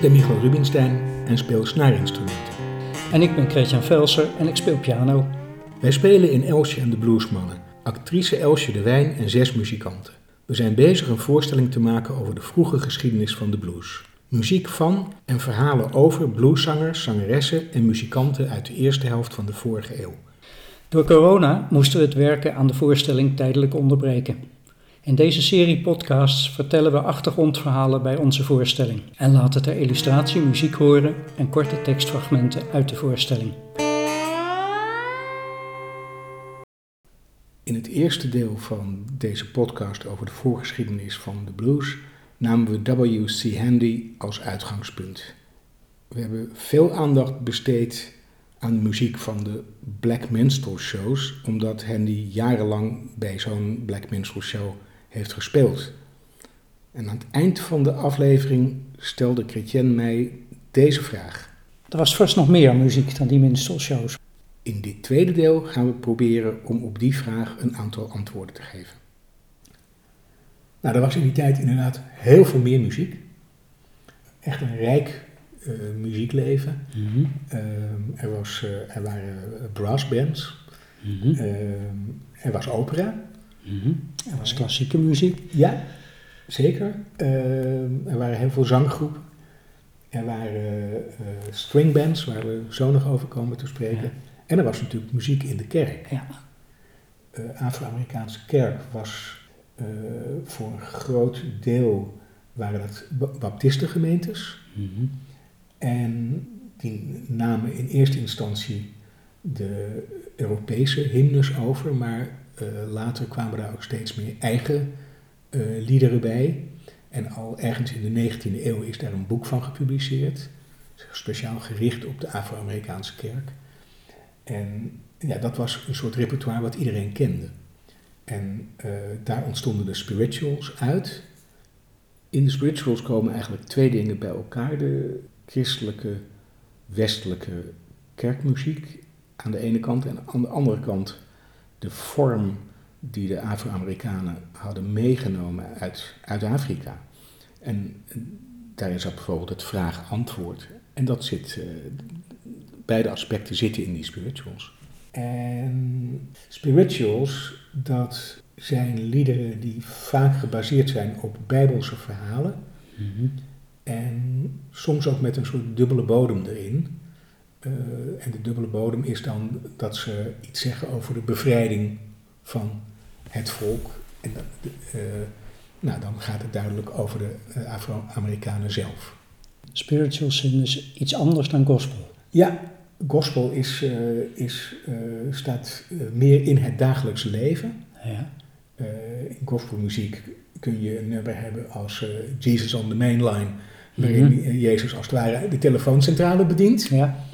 Ik ben Michael Rubinstein en speel snaarinstrumenten. En ik ben Christian Velser en ik speel piano. Wij spelen in Elsje en de Bluesmannen, actrice Elsje de Wijn en zes muzikanten. We zijn bezig een voorstelling te maken over de vroege geschiedenis van de blues. Muziek van en verhalen over blueszangers, zangeressen en muzikanten uit de eerste helft van de vorige eeuw. Door corona moesten we het werken aan de voorstelling tijdelijk onderbreken. In deze serie podcasts vertellen we achtergrondverhalen bij onze voorstelling en laten ter illustratie muziek horen en korte tekstfragmenten uit de voorstelling. In het eerste deel van deze podcast over de voorgeschiedenis van de blues namen we W.C. Handy als uitgangspunt. We hebben veel aandacht besteed aan muziek van de Black Minstrel Shows, omdat Handy jarenlang bij zo'n Black Minstrel Show heeft gespeeld. En aan het eind van de aflevering stelde Chrétien mij deze vraag. Er was vast nog meer muziek dan die minstrelshows. In dit tweede deel gaan we proberen om op die vraag een aantal antwoorden te geven. Nou, er was in die tijd inderdaad heel veel meer muziek. Echt een rijk uh, muziekleven. Mm -hmm. uh, er, was, uh, er waren brassbands. Mm -hmm. er was opera. Mm -hmm. Er was klassieke muziek. Ja, zeker. er waren heel veel zanggroepen. Er waren stringbands, waar we zo nog over komen te spreken. Ja. En er was natuurlijk muziek in de kerk. Ja. Afro-Amerikaanse kerk was uh, voor een groot deel waren dat baptistengemeentes. Mm -hmm. En die namen in eerste instantie de Europese hymnes over, maar later kwamen daar ook steeds meer eigen uh, liederen bij. En al ergens in de 19e eeuw is daar een boek van gepubliceerd, speciaal gericht op de Afro-Amerikaanse kerk. En ja, dat was een soort repertoire wat iedereen kende. En uh, daar ontstonden de spirituals uit. In de spirituals komen eigenlijk twee dingen bij elkaar. De christelijke, westelijke kerkmuziek aan de ene kant en aan de andere kant de vorm die de Afro-Amerikanen hadden meegenomen uit, uit Afrika. En daarin zat bijvoorbeeld het vraag-antwoord. En dat zit, uh, beide aspecten zitten in die spirituals. En spirituals, dat zijn liederen die vaak gebaseerd zijn op bijbelse verhalen. Mm -hmm. En soms ook met een soort dubbele bodem erin. Uh, en de dubbele bodem is dan dat ze iets zeggen over de bevrijding van het volk. En dat, uh, nou, dan gaat het duidelijk over de uh, Afro-Amerikanen zelf. Spirituals zijn dus iets anders dan gospel. Ja, gospel is, is, staat meer in het dagelijks leven. Ja. in gospelmuziek kun je een nummer hebben als Jesus on the Main Line waarin mm -hmm. Jezus als het ware de telefooncentrale bedient. Ja.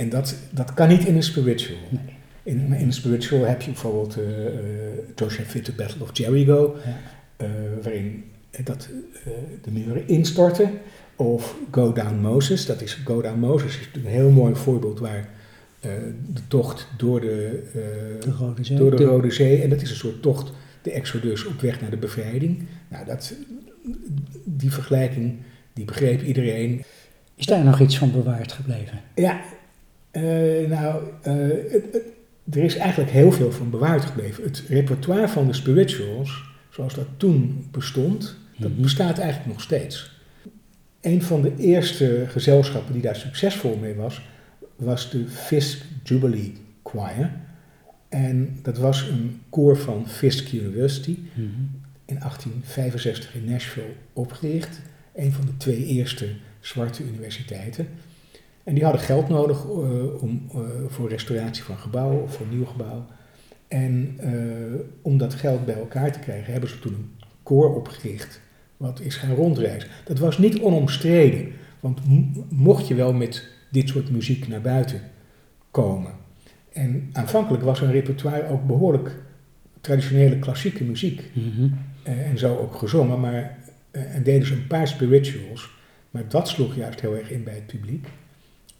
En dat, dat kan niet in een spiritual. Nee. In, in een spiritual heb je bijvoorbeeld uh, Joshua Fit, The Battle of Jericho, ja. uh, waarin dat, de muren instorten. Of Go Down Moses, dat is Go Down Moses is een heel mooi voorbeeld waar de tocht door de, de, Rode Zee. door de, de Rode Zee, en dat is een soort tocht, de Exodus op weg naar de bevrijding. Nou, dat, die vergelijking die begreep iedereen. Is daar nog iets van bewaard gebleven? Ja, uh, nou, uh, het, het, er is eigenlijk heel veel van bewaard gebleven. Het repertoire van de spirituals, zoals dat toen bestond, dat bestaat eigenlijk nog steeds. Een van de eerste gezelschappen die daar succesvol mee was, was de Fisk Jubilee Choir. En dat was een koor van Fisk University, -hmm. in 1865 in Nashville opgericht een van de twee eerste zwarte universiteiten. En die hadden geld nodig uh, om, uh, voor restauratie van gebouwen of voor nieuw gebouw. En uh, om dat geld bij elkaar te krijgen, hebben ze toen een koor opgericht. Wat is gaan rondreizen. Dat was niet onomstreden, want mocht je wel met dit soort muziek naar buiten komen. En aanvankelijk was hun repertoire ook behoorlijk traditionele klassieke muziek. Mm -hmm. en zo ook gezongen, maar en deden ze een paar spirituals, maar dat sloeg juist heel erg in bij het publiek.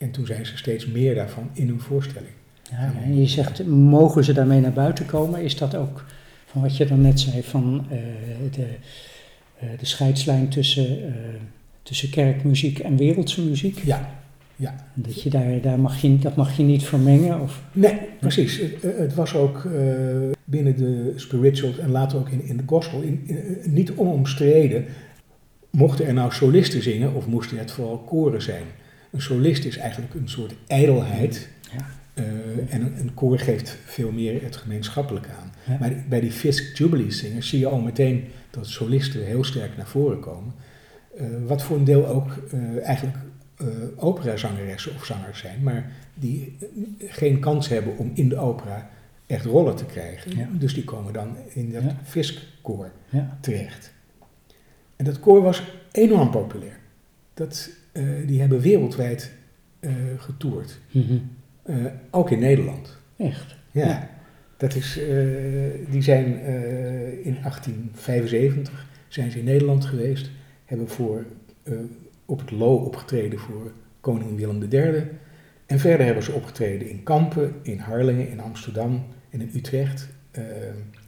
En toen zijn ze steeds meer daarvan in hun voorstelling. Ja, en je zegt, mogen ze daarmee naar buiten komen? Is dat ook van wat je dan net zei, van uh, de, uh, de scheidslijn tussen tussen kerkmuziek en wereldse muziek. Ja, ja. Dat, je daar, daar mag je, dat mag je niet vermengen. Of, Nee, precies. Het, eh, het was ook eh, binnen de spirituals en later ook in, in de gospel in, in- niet onomstreden. Mochten er nou solisten zingen of moesten het vooral koren zijn? Een solist is eigenlijk een soort ijdelheid. Ja. eh, en een, een koor geeft veel meer het gemeenschappelijke aan. Ja. Maar bij die Fisk Jubilee zingers zie je al meteen dat solisten heel sterk naar voren komen. Eh, wat voor een deel ook eh, eigenlijk operazangeressen of zangers zijn, maar die geen kans hebben om in de opera echt rollen te krijgen. Ja. Dus die komen dan in dat. Fisk-koor ja. terecht. En dat koor was enorm populair. Dat, eh, die hebben wereldwijd eh getoerd. Mhm. Eh, ook in Nederland. Echt. Ja, Ja. Dat is, die zijn in 1875 zijn ze in Nederland geweest, hebben voor, op het Lo opgetreden voor koning Willem III. En verder hebben ze opgetreden in Kampen, in Harlingen, in Amsterdam en in Utrecht.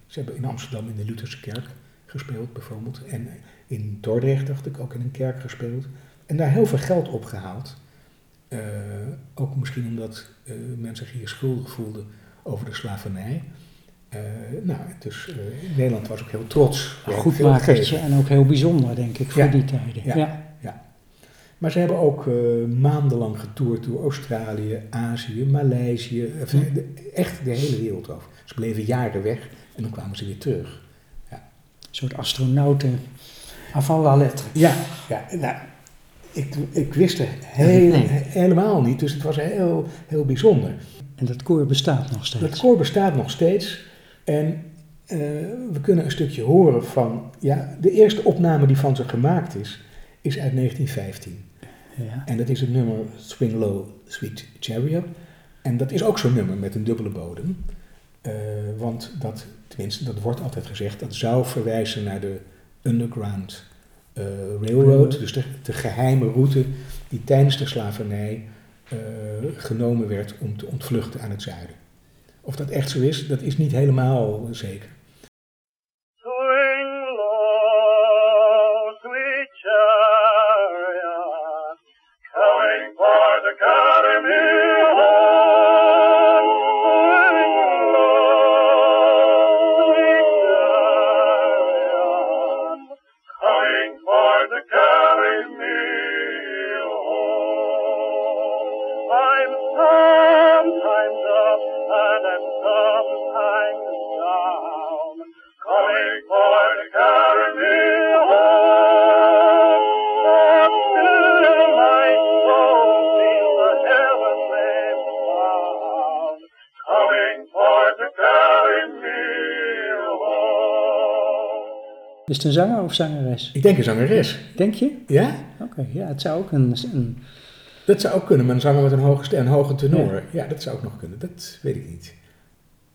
Ze hebben in Amsterdam in de Lutherse kerk gespeeld bijvoorbeeld. En in Dordrecht dacht ik ook in een kerk gespeeld. En daar heel veel geld opgehaald. Eh, ook misschien omdat eh, mensen zich hier schuldig voelden over de slavernij. Eh, nou, dus Nederland was ook heel trots. Een op goed makertje en ook heel bijzonder, denk ik, voor Ja. die tijden. Ja. Ja. Maar ze hebben ook maandenlang getoerd door Australië, Azië, Maleisië, Hm. de- echt de hele wereld over. Ze bleven jaren weg en dan kwamen ze weer terug. Een soort astronauten avant la lettre. Ja, ja nou, ik, ik wist het heel, Nee. helemaal niet, dus het was heel, heel bijzonder. En dat koor bestaat nog steeds. Dat koor bestaat nog steeds en eh, we kunnen een stukje horen van, ja, de eerste opname die van ze gemaakt is, is uit 1915. Ja. En dat is het nummer Swing Low Sweet Chariot. En dat is ook zo'n nummer met een dubbele bodem. Eh, want dat, tenminste, dat wordt altijd gezegd, dat zou verwijzen naar de Underground eh, Railroad. Dus de, de geheime route die tijdens de slavernij eh, genomen werd om te ontvluchten aan het zuiden. Of dat echt zo is, dat is niet helemaal zeker. Coming for the Is het een zanger of zangeres? Ik denk een zangeres. Denk je? Ja? Oké, ja, het zou ook een, een Dat zou ook kunnen, maar een zanger met een hoge, een hoge tenor. Ja. dat zou ook nog kunnen. Dat weet ik niet.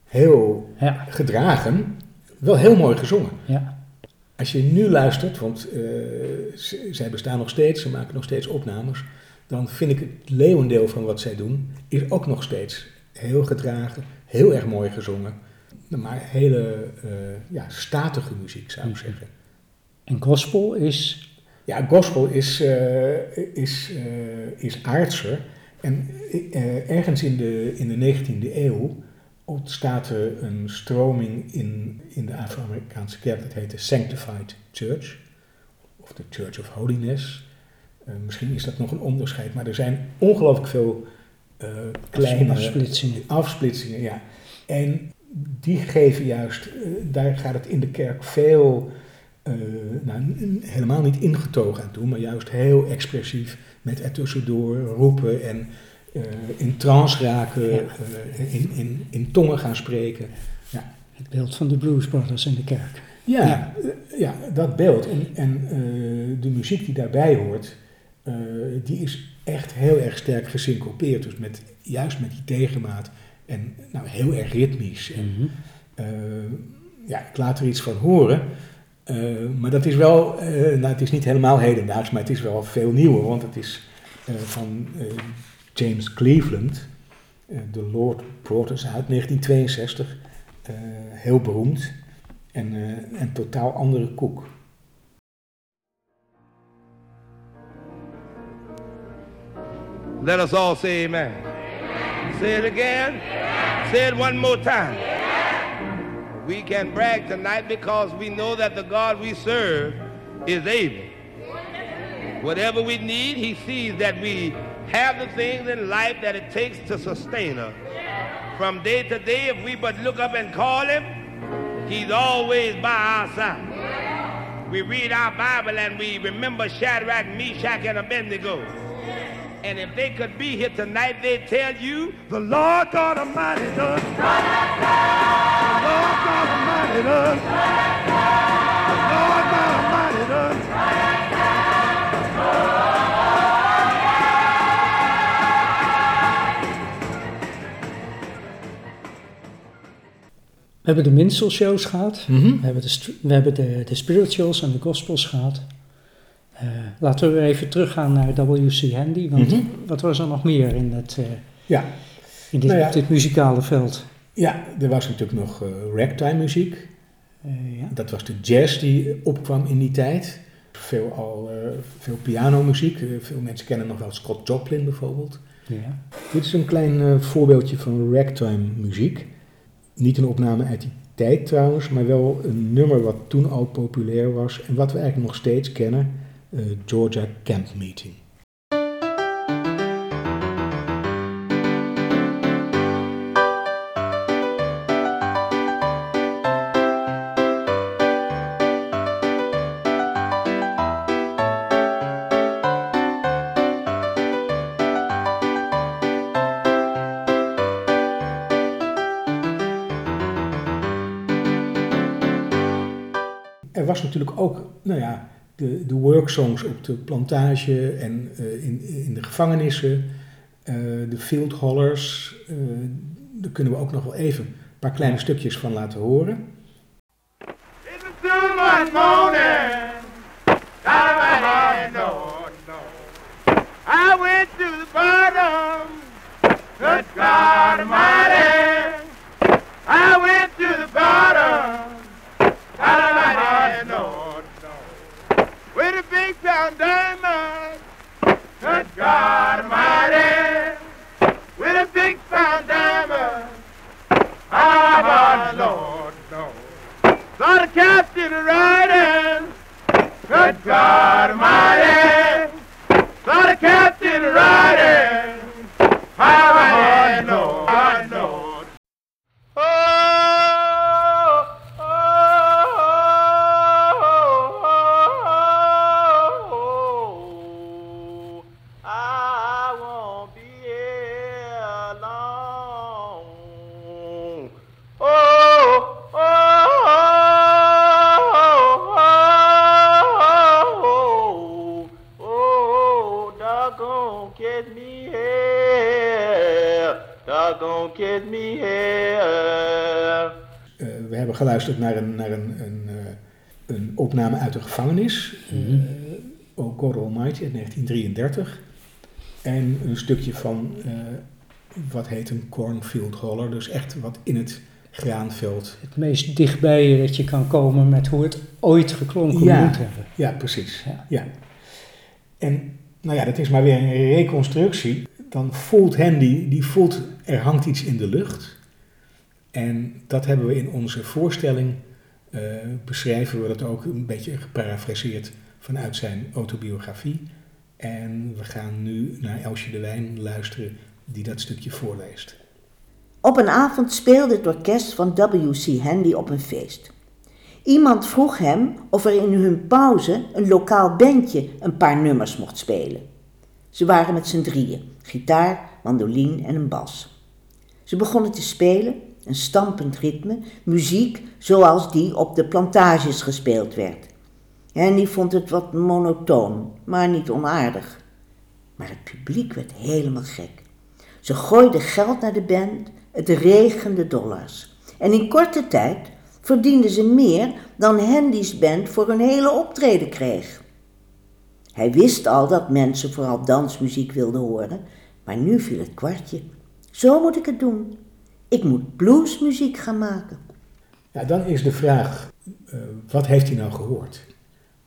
Heel ja, gedragen, wel heel mooi gezongen. ja, Als je nu luistert, want eh, zij bestaan nog steeds, ze maken nog steeds opnames, dan vind ik het leeuwendeel van wat zij doen, is ook nog steeds heel gedragen, heel erg mooi gezongen. Maar hele eh, ja, statige muziek zou ik Mhm. zeggen. en gospel is, Ja, gospel is, eh, is, eh, is aardser. En ergens in de, in de 19e eeuw ontstaat er een stroming in, in de Afro-Amerikaanse kerk. Dat heet de Sanctified Church. Of de Church of Holiness. Misschien is dat nog een onderscheid. Maar er zijn ongelooflijk veel eh, kleine afsplitsingen. afsplitsingen. Ja. En die geven juist, eh, daar gaat het in de kerk veel, eh, nou, helemaal niet ingetogen aan toe, maar juist heel expressief met ertussendoor roepen en eh, in trance raken, Ja. in, in, in tongen gaan spreken. Het beeld van de Blues Brothers in de kerk. Ja, Ja. ja dat beeld en, en de muziek die daarbij hoort, die is echt heel erg sterk gesyncopeerd. Dus met, juist met die tegenmaat en nou, heel erg ritmisch. En, Mhm. eh, ja, ik laat er iets van horen. Eh, maar dat is wel, eh, nou het is niet helemaal hedendaags, maar het is wel veel nieuwer. Want het is van eh, James Cleveland, The Lord Brought Us uit 1962. Eh, heel beroemd en eh, een totaal andere koek. Let us all say amen. Say it again. Say it one more time. We can brag tonight because we know that the God we serve is able. Whatever we need, he sees that we have the things in life that it takes to sustain us. From day to day, if we but look up and call him, he's always by our side. We read our Bible and we remember Shadrach, Meshach, and Abednego. And if they could be here tonight, they'd tell you, the Lord God Almighty does. The Lord God Almighty does. The Lord God Almighty does. We hebben de minstrel shows gehad. Mhm. We hebben, de, we hebben de, de spirituals en de gospels gehad. Eh, laten we even teruggaan naar W.C. Handy. Want Mhm. wat was er nog meer in, het, eh, Ja, in dit, Nou ja. dit muzikale veld? ja, er was natuurlijk nog eh, ragtime muziek. Ja. Dat was de jazz die opkwam in die tijd. Veel, al, veel pianomuziek. Veel mensen kennen nog wel Scott Joplin bijvoorbeeld. Ja. Dit is een klein voorbeeldje van ragtime muziek. Niet een opname uit die tijd trouwens, maar wel een nummer wat toen al populair was en wat we eigenlijk nog steeds kennen, Georgia Camp Meeting. Er was natuurlijk ook, nou ja, de, de worksongs op de plantage en eh, in, in de gevangenissen, eh, de field hollers. eh, daar kunnen we ook nog wel even een paar kleine stukjes van laten horen. Head, no, no. I went to the bottom. Good God Almighty. Diamond. Good God Almighty. With a big pound diamond. Ah, but Lord, no. Saw the captain riding. Good God Almighty. 1933. En een stukje van eh, wat heet een cornfield holler, dus echt wat in het graanveld Het meest dichtbij je dat je kan komen met hoe het ooit geklonken Ja. moet hebben. Ja, precies. Ja. Ja. En nou ja, dat is maar weer een reconstructie. Dan voelt Handy, die voelt er hangt iets in de lucht. En dat hebben we in onze voorstelling, eh, beschrijven we dat ook een beetje geparafraseerd vanuit zijn autobiografie. En we gaan nu naar Elsje de Wijn luisteren die dat stukje voorleest. Op een avond speelde het orkest van W.C. Handy op een feest. Iemand vroeg hem of er in hun pauze een lokaal bandje een paar nummers mocht spelen. Ze waren met z'n drieën, gitaar, mandoline en een bas. Ze begonnen te spelen, een stampend ritme, muziek zoals die op de plantages gespeeld werd. Handy vond het wat monotoon, maar niet onaardig. Maar het publiek werd helemaal gek. Ze gooiden geld naar de band, het regende dollars. En in korte tijd verdienden ze meer dan Handy's band voor een hele optreden kreeg. Hij wist al dat mensen vooral dansmuziek wilden horen, maar nu viel het kwartje. Zo moet ik het doen. Ik moet bluesmuziek gaan maken. Ja, dan is de vraag, eh, wat heeft hij nou gehoord?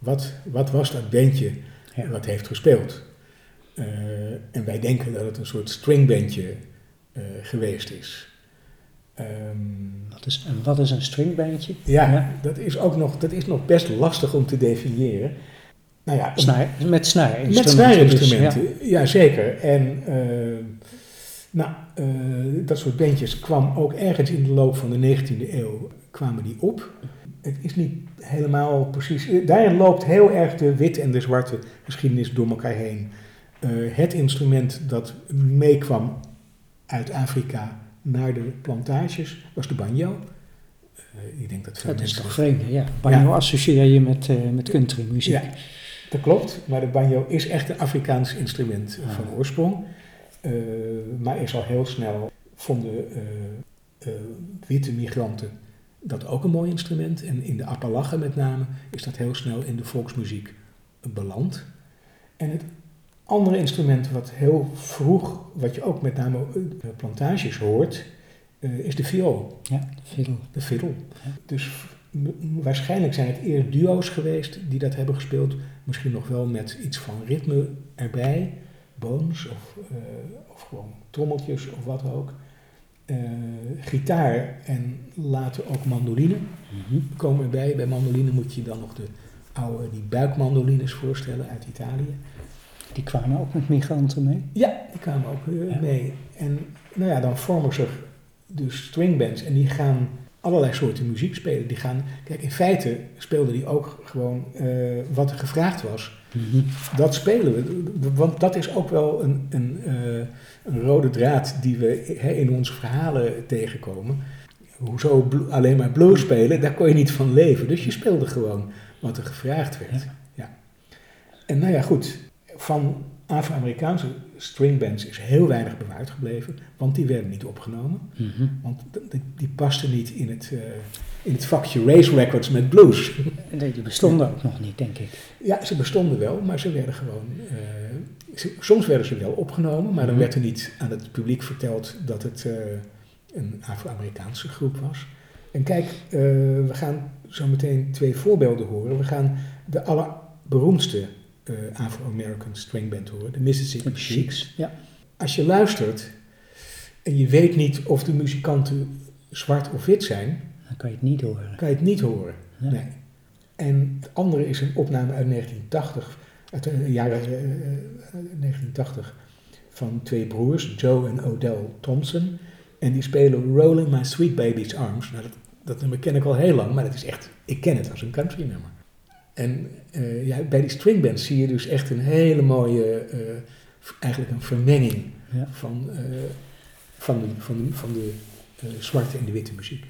Wat, wat was dat bandje Ja. wat heeft gespeeld? Eh, en wij denken dat het een soort stringbandje eh, geweest is. Ehm, Wat is, en wat is een stringbandje? ja, Ja. Dat, is ook nog, dat is nog best lastig om te definiëren. Nou ja, Snaar, met snaarinstrumenten. met snaarinstrumenten, dus, ja. zeker. En eh, nou, dat soort bandjes kwam ook ergens in de loop van de 19e eeuw kwamen die op. Het is niet helemaal precies. Daarin loopt heel erg de witte en de zwarte geschiedenis door elkaar heen. Eh, het instrument dat meekwam uit Afrika naar de plantages was de banjo. Eh, ik denk dat veel Dat is mensen toch vreemd, ja. Banjo Ja. associeer je met, eh met countrymuziek. Ja, dat klopt. Maar de banjo is echt een Afrikaans instrument eh, van Ah. oorsprong. Maar is al heel snel vonden witte migranten dat ook een mooi instrument. En in de Appalachen met name is dat heel snel in de volksmuziek beland. En het andere instrument wat heel vroeg, wat je ook met name op plantages hoort, eh, is de viool. Ja, de fiddle. De fiddle. Ja. Dus waarschijnlijk zijn het eerst duo's geweest die dat hebben gespeeld. Misschien nog wel met iets van ritme erbij. Booms of, eh, of gewoon trommeltjes of wat ook. Eh, gitaar en later ook mandoline Mhm. komen erbij. Bij mandoline moet je dan nog de oude die buikmandolines voorstellen uit Italië. Die kwamen ook met migranten mee. Ja, die kwamen ook eh, Ja. mee. En nou ja, dan vormen zich dus stringbands en die gaan allerlei soorten muziek spelen. Die gaan, kijk, in feite speelden die ook gewoon eh, wat er gevraagd was. Dat spelen we, want dat is ook wel een, een, eh, een rode draad die we in onze verhalen tegenkomen. Hoezo alleen maar blues spelen, daar kon je niet van leven. Dus je speelde gewoon wat er gevraagd werd. Ja. Ja. En nou ja, goed, van Afro-Amerikaanse stringbands is heel weinig bewaard gebleven, want die werden niet opgenomen. Mhm. Want die pasten niet in het, eh, in het vakje race records met blues. Die bestonden ook nog niet, denk ik. Ja, ze bestonden wel, maar ze werden gewoon. eh, ze- soms werden ze wel opgenomen, maar dan Mhm. werd er niet aan het publiek verteld dat het eh, een Afro-Amerikaanse groep was. En kijk, eh, we gaan zo meteen twee voorbeelden horen. We gaan de allerberoemdste Afro-American stringband horen, de Mississippi Sheiks. Ja. Als je luistert en je weet niet of de muzikanten zwart of wit zijn, kan je het niet horen. kan je het niet horen. Nee. En het andere is een opname uit 1980, uit de jaren eh, eh, 1980, van twee broers, Joe en Odell Thompson. En die spelen Rolling My Sweet Baby's Arms. Nou, dat, dat nummer ken ik al heel lang, maar dat is echt, ik ken het als een country nummer. En eh, ja, bij die stringbands zie je dus echt een hele mooie, eh, eigenlijk een vermenging Ja. van, eh, van de, van de, van de eh, zwarte en de witte muziek.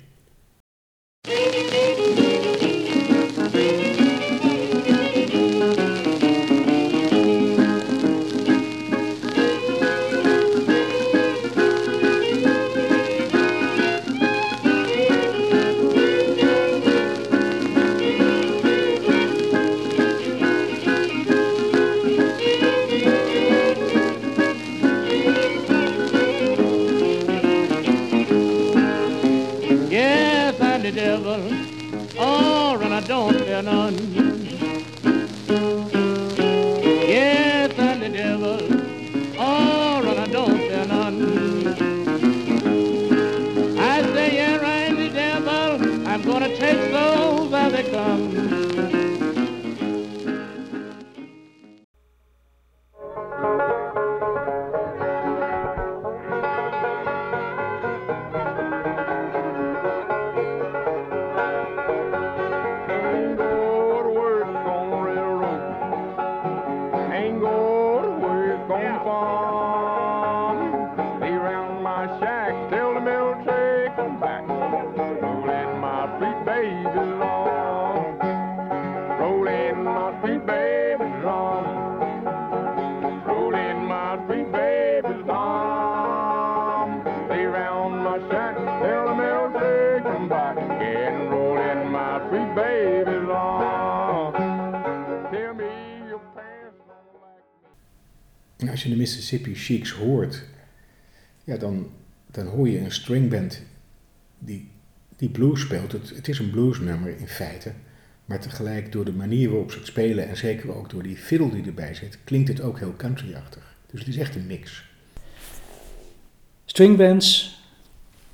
My shack till the military come back. And rolling my sweet baby along. Tell me your pants don't like me. En als je de Mississippi Sheiks hoort, ja, dan, dan hoor je een stringband die, die blues speelt. Het, het is een bluesnummer in feite, maar tegelijk door de manier waarop ze het spelen en zeker ook door die fiddle die erbij zit, klinkt het ook heel countryachtig. Dus het is echt een mix. Stringbands,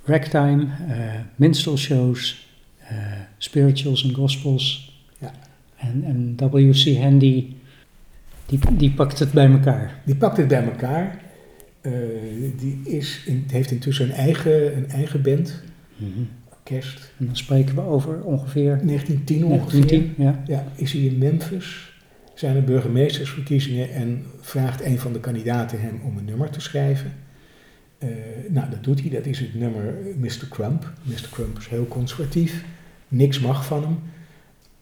ragtime, eh minstrel shows, eh, spirituals en gospels. Ja. En, en W.C. Handy, die, die pakt het bij elkaar. Die pakt het bij elkaar. Eh, die is in, heeft intussen een eigen, een eigen band, orkest. En dan spreken we over ongeveer 1910 ongeveer. 1910. Ja. Ja, is hij in Memphis, zijn er burgemeestersverkiezingen en vraagt een van de kandidaten hem om een nummer te schrijven. Eh, nou, dat doet hij. Dat is het nummer Mr. Crump. Mr. Crump is heel conservatief. Niks mag van hem.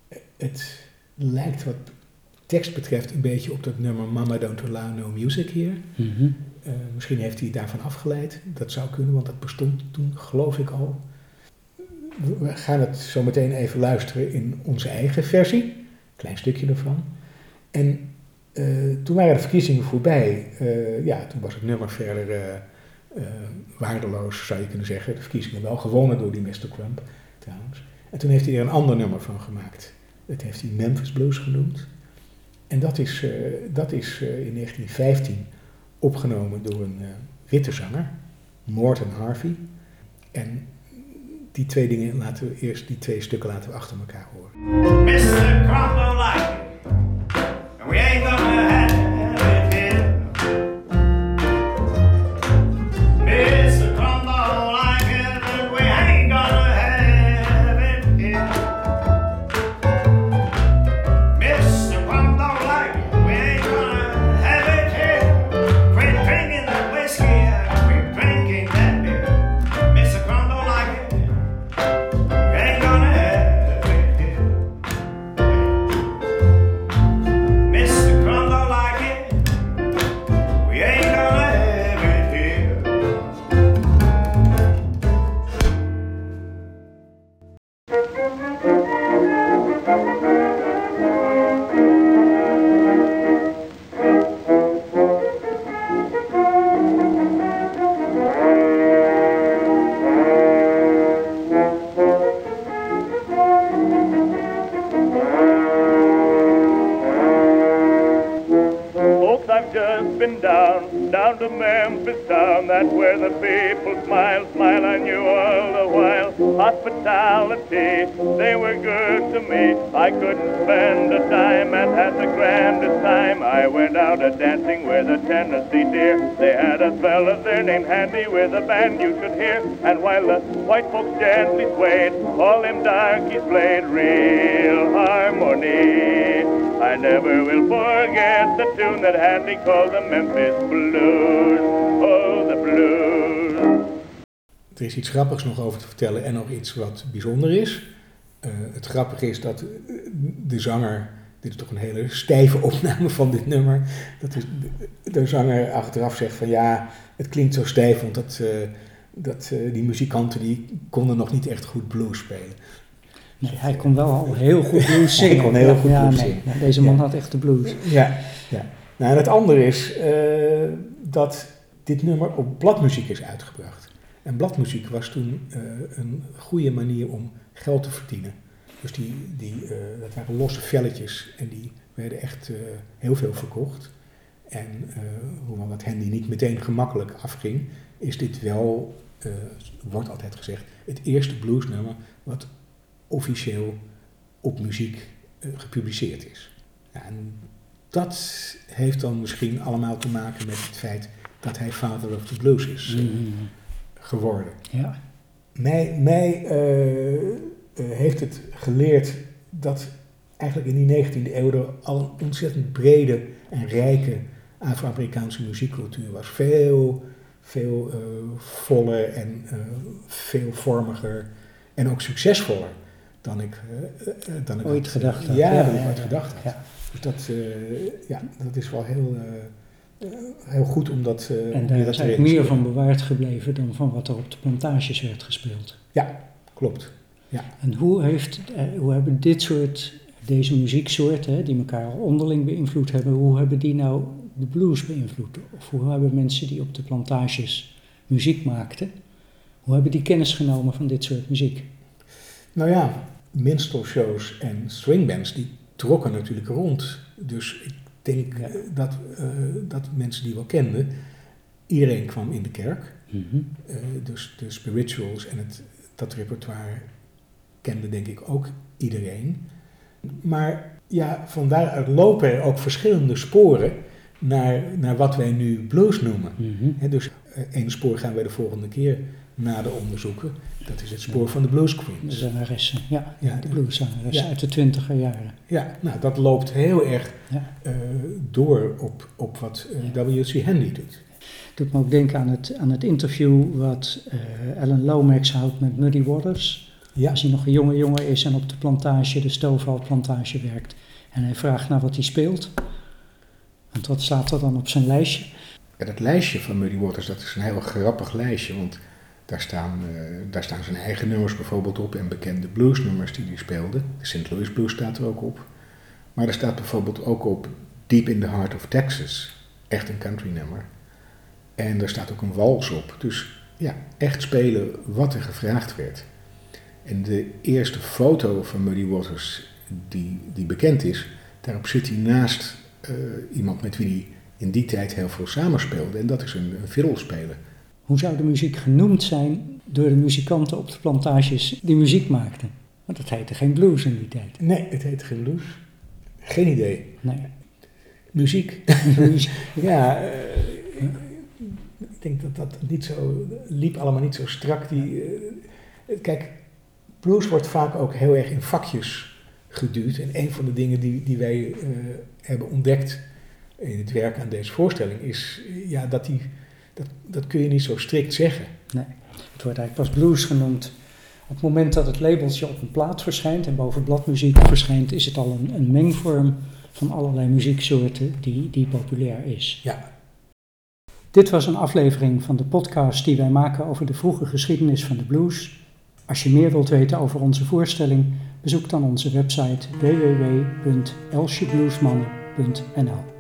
Eh, Het lijkt wat tekst betreft een beetje op dat nummer Mama Don't Allow No Music Here. Mhm. Eh, misschien heeft hij daarvan afgeleid. Dat zou kunnen, want dat bestond toen, geloof ik al. We- gaan het zo meteen even luisteren in onze eigen versie. Klein stukje ervan. En eh, toen waren de verkiezingen voorbij. Eh, ja, toen was het nummer verder eh, eh, waardeloos, zou je kunnen zeggen. De verkiezingen wel gewonnen door die Mr. Crump, trouwens. En toen heeft hij er een ander nummer van gemaakt. Dat heeft hij Memphis Blues genoemd. En dat is, eh, dat is eh, in 1915 opgenomen door een eh, witte zanger, Morton Harvey. En die twee dingen laten we eerst, die twee stukken laten we achter elkaar horen. Mr. Crump don't like we ain't gonna A fella there named Handy with a band you could hear. And while the white folks gently swayed, all them darkies played real harmony. I never will forget the tune that Handy called the Memphis Blues. Oh, the blues. Er is iets grappigs nog over te vertellen en nog iets wat bijzonder is. Eh, het grappige is dat de zanger, dit is toch een hele stijve opname van dit nummer, dat is, de, de zanger achteraf zegt van ja, het klinkt zo stijf, want dat, eh, dat, eh, die muzikanten die konden nog niet echt goed blues spelen. Nee, hij kon wel al heel goed blues Hij zingen. kon heel goed ja, blues nee, zingen. nee, deze man Ja. had echt de blues. Ja, ja. Nou, en het andere is eh, dat dit nummer op bladmuziek is uitgebracht. En bladmuziek was toen een goede manier om geld te verdienen. Dus die, die, eh, dat waren losse velletjes en die werden echt eh, heel veel verkocht. En eh, hoewel dat Handy niet meteen gemakkelijk afging, is dit wel, wordt altijd gezegd, het eerste bluesnummer wat officieel op muziek gepubliceerd is. Ja, en dat heeft dan misschien allemaal te maken met het feit dat hij Father of the Blues is Mhm. geworden. Ja. Mij, mij heeft het geleerd dat eigenlijk in die 19e eeuw er al een ontzettend brede en rijke Afro-Amerikaanse muziekcultuur was. Veel, veel eh, voller en eh, veelvormiger en ook succesvoller dan ik, eh, eh, dan ik Ooit had, gedacht had. Ja, Ja, dan ik ja, ooit ja. gedacht had. Ja. Dus dat, eh, ja, dat is wel heel, eh, eh, heel goed om dat, eh, En daar is eigenlijk meer van bewaard gebleven dan van wat er op de plantages werd gespeeld. Ja, klopt. En hoe, heeft, eh, hoe hebben dit soort, deze muzieksoorten, die elkaar onderling beïnvloed hebben, hoe hebben die nou de blues beïnvloed? Of hoe hebben mensen die op de plantages muziek maakten, hoe hebben die kennis genomen van dit soort muziek? Nou ja, minstrelshows en swingbands die trokken natuurlijk rond. Dus ik denk Ja. eh, dat, eh, dat mensen die wel kenden, iedereen kwam in de kerk. Mhm. Dus de spirituals en het, dat repertoire kende denk ik ook iedereen. Maar ja, van daaruit lopen er ook verschillende sporen naar, naar wat wij nu blues noemen. Mhm. Dus eh, één spoor gaan wij de volgende keer nader onderzoeken. Dat is het spoor van de blues De queens. zangeressen, ja, Ja, de blueszangeressen ja. uit de twintiger jaren. Ja, nou dat loopt heel erg Ja. eh, door op, op wat eh, W.C. Handy doet. Doet me ook denken aan het, aan het interview wat eh Alan Lomax houdt met Muddy Waters. Ja, Als hij nog een jonge jongen is en op de plantage, de stoofhoutplantage werkt. En hij vraagt naar wat hij speelt. Want wat staat er dan op zijn lijstje? Ja, dat lijstje van Muddy Waters, dat is een heel grappig lijstje, want daar staan, eh, daar staan zijn eigen nummers bijvoorbeeld op en bekende bluesnummers die hij speelde. De St. Louis Blues staat er ook op. Maar er staat bijvoorbeeld ook op Deep in the Heart of Texas, echt een country nummer. En er staat ook een wals op. Dus ja, echt spelen wat er gevraagd werd. En de eerste foto van Muddy Waters die, die bekend is, daarop zit hij naast eh, iemand met wie hij in die tijd heel veel samenspeelde. En dat is een, een. Hoe zou de muziek genoemd zijn door de muzikanten op de plantages die muziek maakten? Want het heette geen blues in die tijd. Nee, het heet geen blues. Geen idee. Nee. Muziek. Muziek. ja, eh, ik denk dat dat niet zo, liep allemaal niet zo strak. Die, eh, kijk, blues wordt vaak ook heel erg in vakjes geduwd. En een van de dingen die, die wij eh, hebben ontdekt in het werk aan deze voorstelling is ja, dat die, dat, dat kun je niet zo strikt zeggen. Nee, het wordt eigenlijk pas blues genoemd. Op het moment dat het labeltje op een plaat verschijnt en boven bladmuziek verschijnt, is het al een, een mengvorm van allerlei muzieksoorten die, die populair is. Ja. Dit was een aflevering van de podcast die wij maken over de vroege geschiedenis van de blues. Als je meer wilt weten over onze voorstelling, bezoek dan onze website www.elsjebluesmannen.nl.